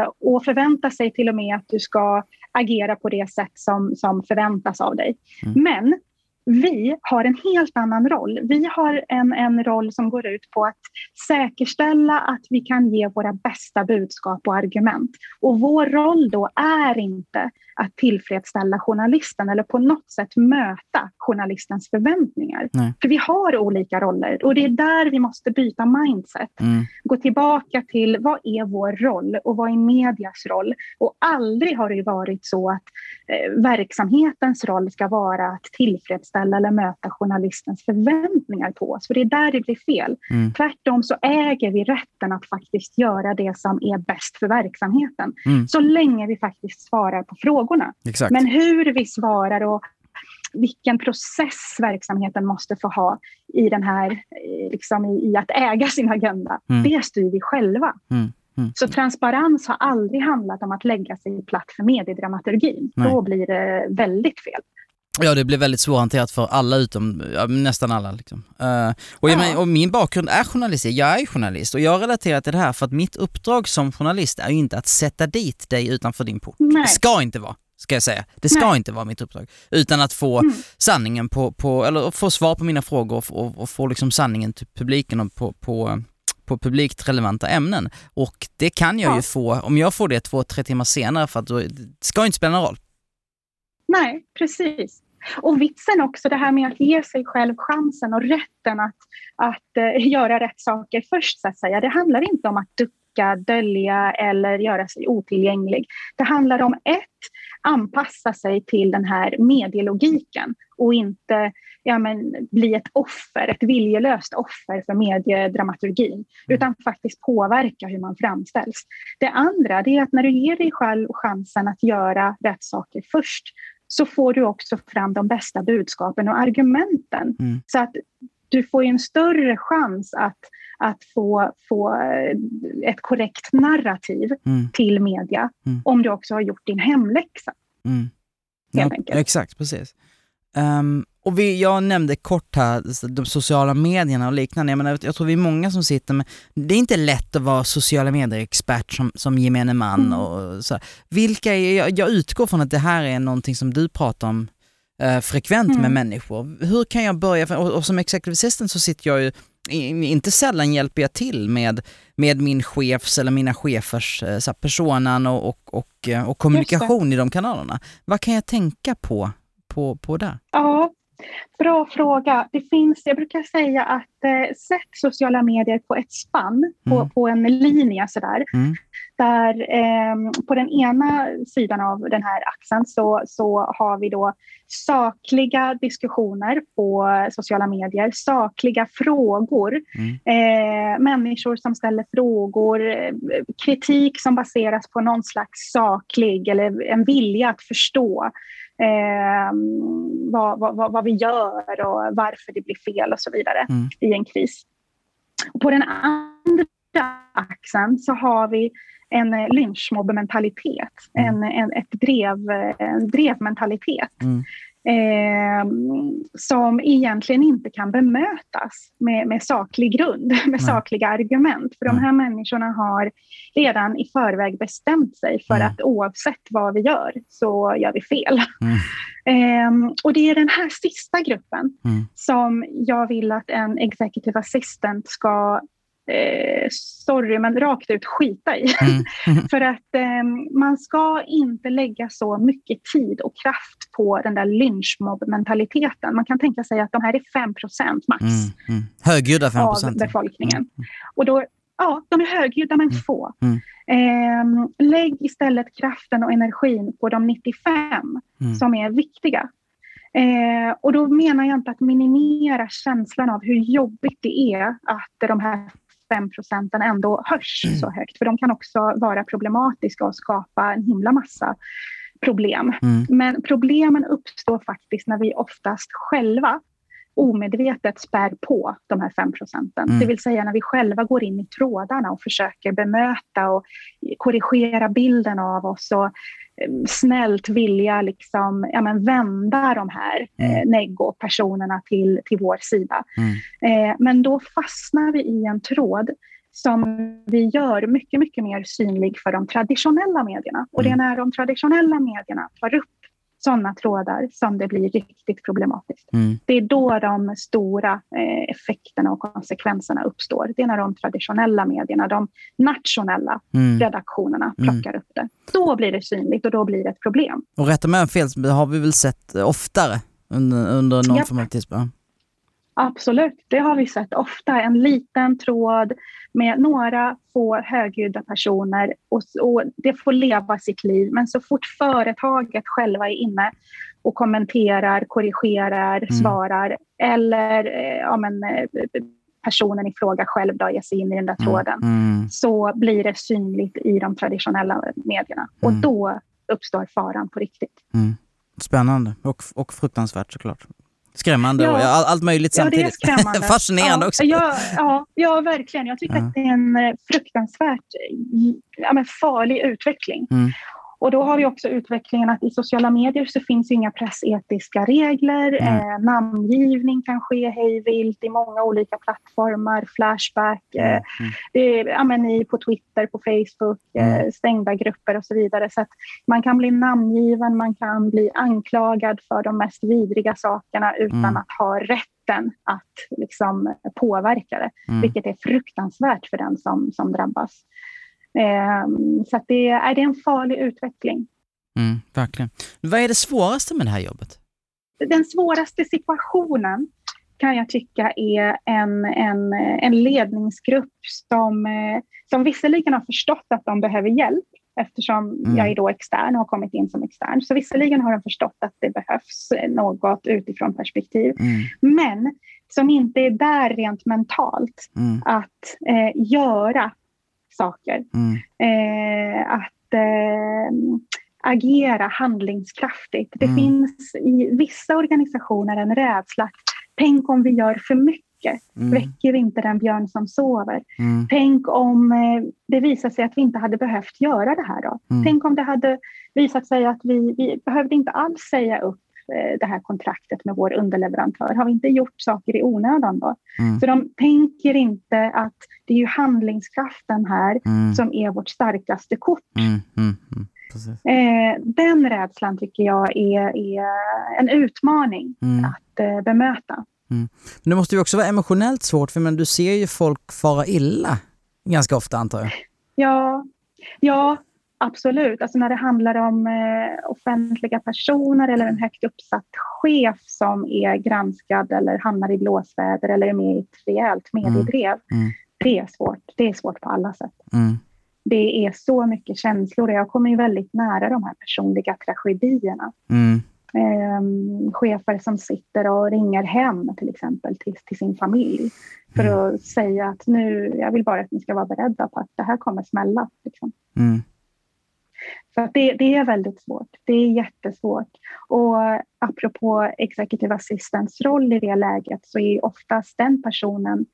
Speaker 2: Eh, och förväntar sig till och med att du ska agera på det sätt som, som förväntas av dig.
Speaker 1: Mm.
Speaker 2: Men vi har en helt annan roll. Vi har en, en roll som går ut på att säkerställa att vi kan ge våra bästa budskap och argument. Och vår roll då är inte att tillfredsställa journalisten eller på något sätt möta journalistens förväntningar.
Speaker 1: Nej.
Speaker 2: För vi har olika roller och det är där vi måste byta mindset
Speaker 1: Mm.
Speaker 2: gå tillbaka till vad är vår roll och vad är medias roll? Och aldrig har det varit så att eh, verksamhetens roll ska vara att tillfredsställa eller möta journalistens förväntningar på oss. För det är där det blir fel.
Speaker 1: Mm.
Speaker 2: Tvärtom så äger vi rätten att faktiskt göra det som är bäst för verksamheten.
Speaker 1: Mm.
Speaker 2: Så länge vi faktiskt svarar på frågorna.
Speaker 1: Exakt.
Speaker 2: Men hur vi svarar och vilken process verksamheten måste få ha i, den här, eh, liksom i, i att äga sin agenda,
Speaker 1: Mm.
Speaker 2: det styr vi själva.
Speaker 1: Mm. Mm.
Speaker 2: Så transparens har aldrig handlat om att lägga sig platt för mediedramaturgin.
Speaker 1: Nej.
Speaker 2: Då blir det väldigt fel.
Speaker 1: Ja, det blir väldigt svårhanterat för alla utom, ja, nästan alla. Liksom. Eh, och, jag och min bakgrund är journalistik, jag är journalist och jag relaterar till det här för att mitt uppdrag som journalist är ju inte att sätta dit dig utanför din port.
Speaker 2: Nej.
Speaker 1: Det ska inte vara, ska jag säga. Det ska
Speaker 2: Nej.
Speaker 1: inte vara mitt uppdrag. Utan att få
Speaker 2: Mm.
Speaker 1: sanningen på, på, eller få svar på mina frågor och, och, få liksom sanningen till publiken och på, på, på publikt relevanta ämnen. Och det kan jag
Speaker 2: Ja.
Speaker 1: ju få, om jag får det två, tre timmar senare för att då, det ska inte spela någon roll.
Speaker 2: Nej, precis. Och vitsen också, det här med att ge sig själv chansen och rätten att, att eh, göra rätt saker först, så att säga. Det handlar inte om att ducka, dölja eller göra sig otillgänglig. Det handlar om ett, anpassa sig till den här medielogiken och inte ja, men, bli ett offer, ett viljelöst offer för mediedramaturgin, utan faktiskt påverka hur man framställs. Det andra det är att när du ger dig själv chansen att göra rätt saker först så får du också fram de bästa budskapen och argumenten.
Speaker 1: Mm.
Speaker 2: Så att du får en större chans att, att få, få ett korrekt narrativ
Speaker 1: Mm.
Speaker 2: till media
Speaker 1: Mm.
Speaker 2: om du också har gjort din hemläxa.
Speaker 1: Mm. Ja. Exakt, precis. Ehm, och vi, jag nämnde kort här de sociala medierna och liknande. Jag, menar, jag tror vi är många som sitter med, det är inte lätt att vara sociala medier-expert som, som gemene man.
Speaker 2: Mm.
Speaker 1: Och så. Vilka är, jag, jag utgår från att det här är någonting som du pratar om eh, frekvent med
Speaker 2: Mm.
Speaker 1: människor. Hur kan jag börja? Och, och som executive assistant så sitter jag ju, inte sällan hjälper jag till med, med min chefs eller mina chefers eh, så här, personan och, och, och, eh, och kommunikation i de kanalerna. Vad kan jag tänka på, på, på där?
Speaker 2: Ja, bra fråga. Det finns, jag brukar säga att eh, sätt sociala medier på ett spann, på,
Speaker 1: Mm.
Speaker 2: på en linje sådär.
Speaker 1: Mm.
Speaker 2: Där eh, på den ena sidan av den här axeln så, så har vi då sakliga diskussioner på sociala medier, sakliga frågor,
Speaker 1: Mm.
Speaker 2: eh, människor som ställer frågor, eh, kritik som baseras på någon slags saklig eller en vilja att förstå eh, vad, vad, vad, vi gör och varför det blir fel och så vidare
Speaker 1: Mm.
Speaker 2: i en kris. Och på den andra axeln så har vi en eh, lynchmobbementalitet,
Speaker 1: Mm.
Speaker 2: en, en, ett drev, en drevmentalitet.
Speaker 1: Mm.
Speaker 2: Eh, som egentligen inte kan bemötas med, med saklig grund, *laughs* med Nej. sakliga argument. För de här människorna har redan i förväg bestämt sig för mm. att oavsett vad vi gör så gör vi fel. Mm. *laughs* Eh, och det är den här sista gruppen mm. som jag vill att en executive assistant ska eh, sorry, men rakt ut skita i. Mm. *laughs* Mm. För att eh, man ska inte lägga så mycket tid och kraft på den där lynchmobb-mentaliteten. Man kan tänka sig att de här är 5% max mm.
Speaker 1: Mm. Högljudda 5
Speaker 2: av befolkningen. Mm. Och då, ja, de är högljudda men få. Eh, lägg istället kraften och energin på de 95 som är viktiga. Eh, och då menar jag inte att minimera känslan av hur jobbigt det är att de här 5 procenten ändå hörs så mm. högt. För de kan också vara problematiska och skapa en himla massa problem. Mm. Men problemen uppstår faktiskt när vi oftast själva omedvetet spär på de här 5 procenten. Mm. Det vill säga när vi själva går in i trådarna och försöker bemöta och korrigera bilden av oss och eh, snällt vilja liksom, ja, men vända de här mm. eh, neggo-personerna till, till vår sida. Mm. Eh, men då fastnar vi i en tråd som vi gör mycket, mycket mer synlig för de traditionella medierna. Och det är mm. när de traditionella medierna tar upp sådana trådar som det blir riktigt problematiskt. Mm. Det är då de stora eh, effekterna och konsekvenserna uppstår. Det är när de traditionella medierna, de nationella mm. redaktionerna mm. plockar upp det. Då blir det synligt och då blir det ett problem.
Speaker 1: Och rätta mig om fel, har vi väl sett oftare under, under någon yep. form av tidsplan?
Speaker 2: Absolut, det har vi sett ofta. En liten tråd med några få högljudda personer och, och, det får leva sitt liv. Men så fort företaget själva är inne och kommenterar, korrigerar, mm. svarar eller eh, ja, men, eh, personen i fråga själv då ger sig in i den där mm, tråden mm. så blir det synligt i de traditionella medierna. Och mm. då uppstår faran på riktigt.
Speaker 1: Mm. Spännande och, och fruktansvärt såklart. Skrämmande ja. och allt möjligt samtidigt. Ja, det är skrämmande. *laughs* Fascinerande
Speaker 2: ja,
Speaker 1: också.
Speaker 2: Ja, ja, ja, verkligen. Jag tycker att det är en eh, fruktansvärt ja, men farlig utveckling. Mm. Och då har vi också utvecklingen att i sociala medier så finns inga pressetiska regler. Mm. Eh, namngivning kan ske hejvilt i många olika plattformar, Flashback, mm. eh, mm. det är, ja, men i, på Twitter, på Facebook, eh, mm. stängda grupper och så vidare. Så man kan bli namngiven, man kan bli anklagad för de mest vidriga sakerna utan mm. att ha rätten att liksom, påverka det, mm. vilket är fruktansvärt för den som, som drabbas. Ehm, så det, är, det är en farlig utveckling.
Speaker 1: Mm, verkligen. Vad är det svåraste med det här jobbet?
Speaker 2: Den svåraste situationen kan jag tycka är en, en, en ledningsgrupp som, som visserligen har förstått att de behöver hjälp eftersom mm. jag är då extern och har kommit in som extern. Så visserligen har de förstått att det behövs något utifrån perspektiv, mm. men som inte är där rent mentalt mm. att eh, göra saker. Mm. Eh, att eh, agera handlingskraftigt. Det mm. finns i vissa organisationer en rädsla tänk om vi gör för mycket Mm. Väcker vi inte den björn som sover? Mm. Tänk om eh, det visar sig att vi inte hade behövt göra det här då? Mm. Tänk om det hade visat sig att vi, vi behövde inte alls säga upp det här kontraktet med vår underleverantör? Har vi inte gjort saker i onödan då? Mm. Så de tänker inte att det är ju handlingskraften här mm. som är vårt starkaste kort. Mm, mm, mm. Eh, den rädslan tycker jag är, är en utmaning mm. att eh, bemöta.
Speaker 1: Men det måste ju också vara emotionellt svårt, för men du ser ju folk fara illa ganska ofta antar jag.
Speaker 2: Ja, ja Absolut. Alltså när det handlar om eh, offentliga personer eller en högt uppsatt chef som är granskad eller hamnar i blåsväder eller är med i ett rejält mm. mediedrev. Mm. Mm. Det är svårt. Det är svårt på alla sätt. Mm. Det är så mycket känslor och jag kommer ju väldigt nära de här personliga tragedierna. Eh, chefer som sitter och ringer hem till exempel till, till sin familj för mm. att säga att nu, jag vill bara att ni ska vara beredda på att det här kommer smälla. Liksom. Så det, det, är väldigt svårt. Det är jättesvårt. Och apropå executive assistants roll i det läget så är oftast den personen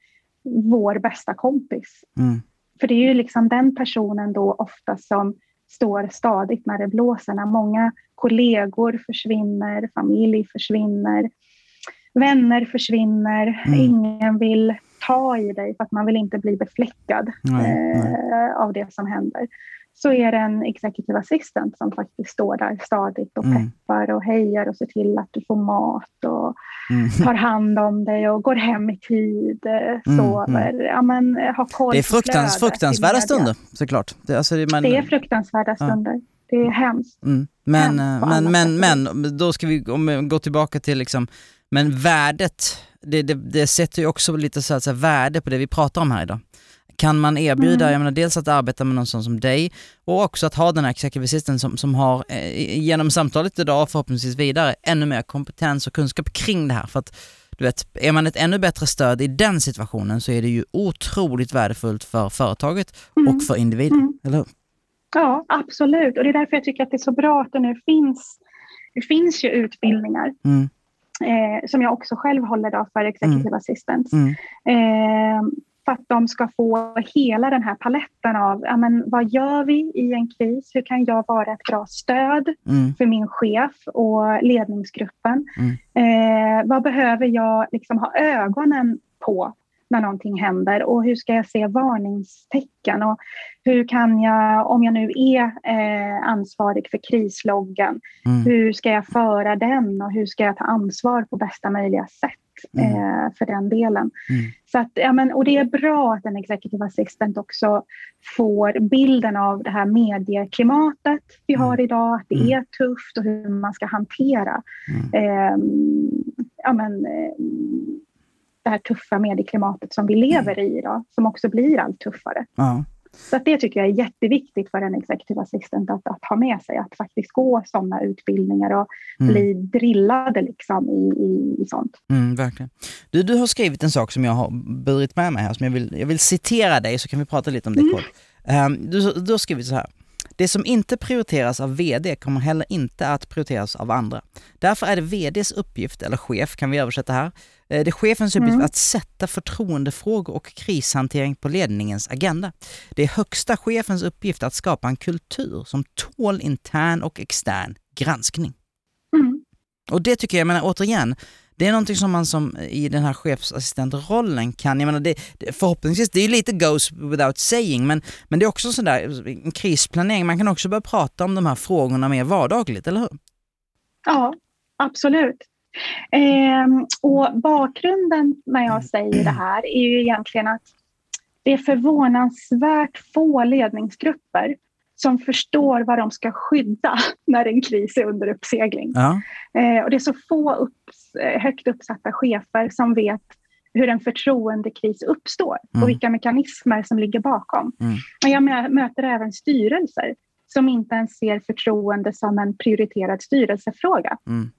Speaker 2: vår bästa kompis. Mm. För det är ju liksom den personen då ofta som står stadigt när det blåser. När många kollegor försvinner, familj försvinner, vänner försvinner, mm. ingen vill ta i dig för att man vill inte bli befläckad nej, eh, nej. av det som händer så är det en executive assistant som faktiskt står där stadigt och mm. peppar och hejar och ser till att du får mat och mm. *laughs* tar hand om dig och går hem i tid, eh, mm, sover, mm. ja, men, har koll
Speaker 1: Det är fruktans, fruktansvärda stunder såklart.
Speaker 2: Det, alltså, det, man, det är fruktansvärda stunder. Ja. Det är hemskt.
Speaker 1: Mm. Men, hemskt men, men, men, då ska vi om går tillbaka till liksom, men värdet, det, det, det sätter ju också lite så att säga, värde på det vi pratar om här idag. Kan man erbjuda, mm. jag menar dels att arbeta med någon sån som dig och också att ha den här executive assistant som, som har eh, genom samtalet idag förhoppningsvis vidare ännu mer kompetens och kunskap kring det här. För att du vet, är man ett ännu bättre stöd i den situationen så är det ju otroligt värdefullt för företaget mm. och för individen, mm. eller hur?
Speaker 2: Ja, absolut. Och det är därför jag tycker att det är så bra att det nu finns, det finns ju utbildningar mm. eh, som jag också själv håller då för executive mm. assistants. Mm. Eh, för att de ska få hela den här paletten av ja, men, vad gör vi i en kris? Hur kan jag vara ett bra stöd mm. för min chef och ledningsgruppen? Mm. Eh, vad behöver jag liksom ha ögonen på när någonting händer och hur ska jag se varningstecken och hur kan jag, om jag nu är eh, ansvarig för krisloggen, mm. hur ska jag föra den och hur ska jag ta ansvar på bästa möjliga sätt? Mm. Eh, för den delen. Mm. Så att, ja, men, och det är bra att en executive assistant också får bilden av det här medieklimatet vi har mm. idag, att det mm. är tufft och hur man ska hantera eh, ja, men, eh, det här tuffa medieklimatet som vi lever i idag, som också blir allt tuffare. Ja. Så det tycker jag är jätteviktigt för en executive assistant att, att ha med sig, att faktiskt gå sådana utbildningar och mm. bli drillade liksom i, i, i sånt.
Speaker 1: Mm, verkligen. Du, du har skrivit en sak som jag har burit med mig här, som jag vill, jag vill citera dig så kan vi prata lite om det mm. kort. Um, du, du har skrivit så här. Det som inte prioriteras av VD kommer heller inte att prioriteras av andra. Därför är det VDs uppgift, eller chef kan vi översätta här, eh, det är chefens uppgift mm. att sätta förtroendefrågor och krishantering på ledningens agenda. Det är högsta chefens uppgift att skapa en kultur som tål intern och extern granskning. Mm. Och det tycker jag, jag menar återigen, det är någonting som man som i den här chefsassistentrollen kan, jag menar det, förhoppningsvis, det är lite goes without saying, men, men det är också sådär en krisplanering, man kan också börja prata om de här frågorna mer vardagligt, eller hur?
Speaker 2: Ja, absolut. Eh, och bakgrunden när jag säger det här är ju egentligen att det är förvånansvärt få ledningsgrupper som förstår vad de ska skydda *laughs* när en kris är under uppsegling. Ja. Eh, och det är så få upps, eh, högt uppsatta chefer som vet hur en förtroendekris uppstår mm. och vilka mekanismer som ligger bakom. Mm. Och jag möter även styrelser som inte ens ser förtroende som en prioriterad styrelsefråga. Mm.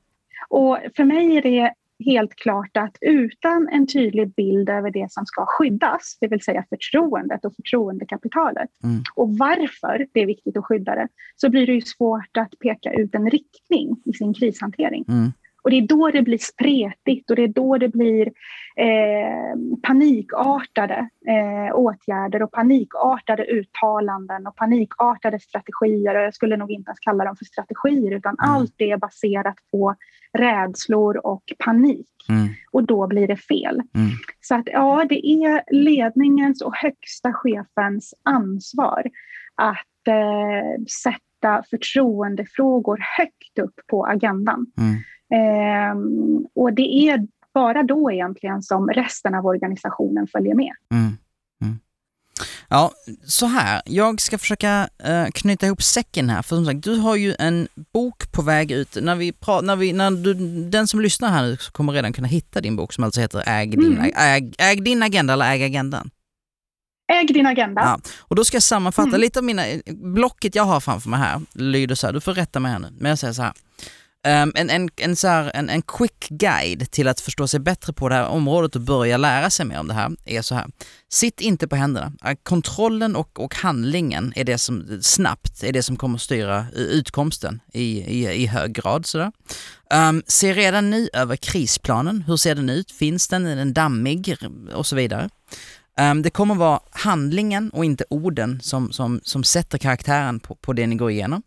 Speaker 2: Och för mig är det helt klart att utan en tydlig bild över det som ska skyddas, det vill säga förtroendet och förtroendekapitalet, mm. och varför det är viktigt att skydda det, så blir det ju svårt att peka ut en riktning i sin krishantering. Mm. Och det är då det blir spretigt och det är då det blir eh, panikartade eh, åtgärder och panikartade uttalanden och panikartade strategier. Och jag skulle nog inte ens kalla dem för strategier utan mm. allt det är baserat på rädslor och panik. Mm. Och då blir det fel. Mm. Så att ja, det är ledningens och högsta chefens ansvar att eh, sätta förtroendefrågor högt upp på agendan. Mm. Eh, och det är bara då egentligen som resten av organisationen följer med. Mm. Mm.
Speaker 1: Ja, så här. Jag ska försöka uh, knyta ihop säcken här. För som sagt, du har ju en bok på väg ut. När vi när vi, när du, den som lyssnar här nu kommer redan kunna hitta din bok som alltså heter Äg din, mm. äg, äg din agenda eller Äg agendan.
Speaker 2: Äg din agenda. Ja,
Speaker 1: och då ska jag sammanfatta mm. lite av mina, blocket jag har framför mig här lyder så här, du får rätta mig här nu, men jag säger så här. Um, en, en, en, så här, en, en quick guide till att förstå sig bättre på det här området och börja lära sig mer om det här är så här. Sitt inte på händerna. Äh, kontrollen och, och handlingen är det som snabbt är det som kommer styra utkomsten i, i, i hög grad. Sådär. Um, ehm, se redan nu över krisplanen. Hur ser den ut? Finns den? Är den dammig? Och så vidare. Um, det kommer vara handlingen och inte orden som, som, som sätter karaktären på, på det ni går igenom.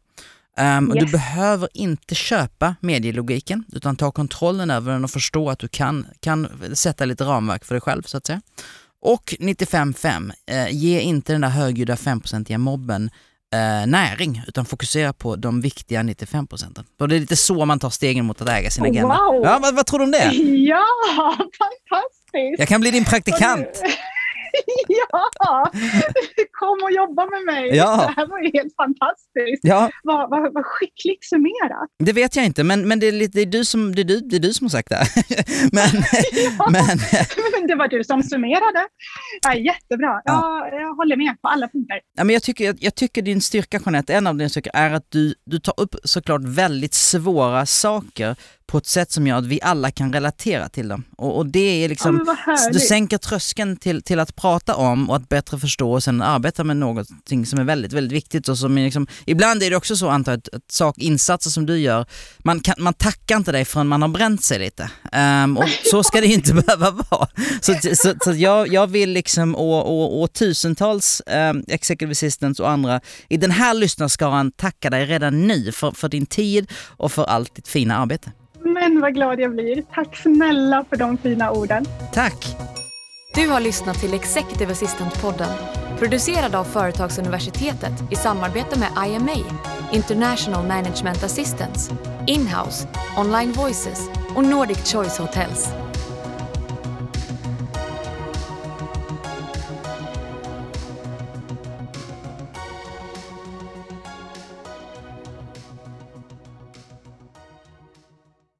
Speaker 1: Um, och
Speaker 2: Yes.
Speaker 1: Du behöver inte köpa medielogiken utan ta kontrollen över den och förstå att du kan, kan sätta lite ramverk för dig själv så att säga. Och 95.5, eh, ge inte den där högljudda 5%iga mobben eh, näring utan fokusera på de viktiga 95 procenten. Och det är lite så man tar stegen mot att äga sin
Speaker 2: Oh,
Speaker 1: agenda.
Speaker 2: wow.
Speaker 1: Ja, vad, vad tror du om det? *laughs*
Speaker 2: Ja, fantastiskt!
Speaker 1: Jag kan bli din praktikant. *laughs*
Speaker 2: ja, kom och jobba med mig.
Speaker 1: Ja.
Speaker 2: Det här var ju helt fantastiskt.
Speaker 1: Ja,
Speaker 2: Vad, vad, vad skickligt summerat.
Speaker 1: det vet jag inte, men, men det, är lite, det, är du som, det, är du, det är du som har sagt det *laughs* men, *laughs* *laughs* men,
Speaker 2: Men det var du som summerade. Ja, jättebra. Ja. Jag, jag håller med på alla punkter.
Speaker 1: Ja, men jag, tycker, jag, jag tycker din styrka Jeanette, en av dina styrkor är att du, du tar upp såklart väldigt svåra saker på ett sätt som gör att vi alla kan relatera till dem. Och, och det är
Speaker 2: Ja,
Speaker 1: liksom,
Speaker 2: vad
Speaker 1: du sänker tröskeln till, till att prata om och att bättre förstå och sen arbeta med någonting som är väldigt, väldigt viktigt. Och som är liksom, ibland är det också så antar jag, att, att sak, insatser som du gör, man, kan, man tackar inte dig förrän man har bränt sig lite. Ehm, och så ska det inte *laughs* behöva vara. Så, så, så jag, jag vill liksom och, och, och tusentals um, executive assistants och andra i den här lyssnarskaran tacka dig redan nu för, för din tid och för allt ditt fina arbete.
Speaker 2: Men vad glad jag blir. Tack snälla för de fina orden.
Speaker 1: Tack!
Speaker 3: Du har lyssnat till Executive Assistant-podden. Producerad av Företagsuniversitetet i samarbete med IMA, International Management Assistance, Inhouse, Online Voices och Nordic Choice Hotels.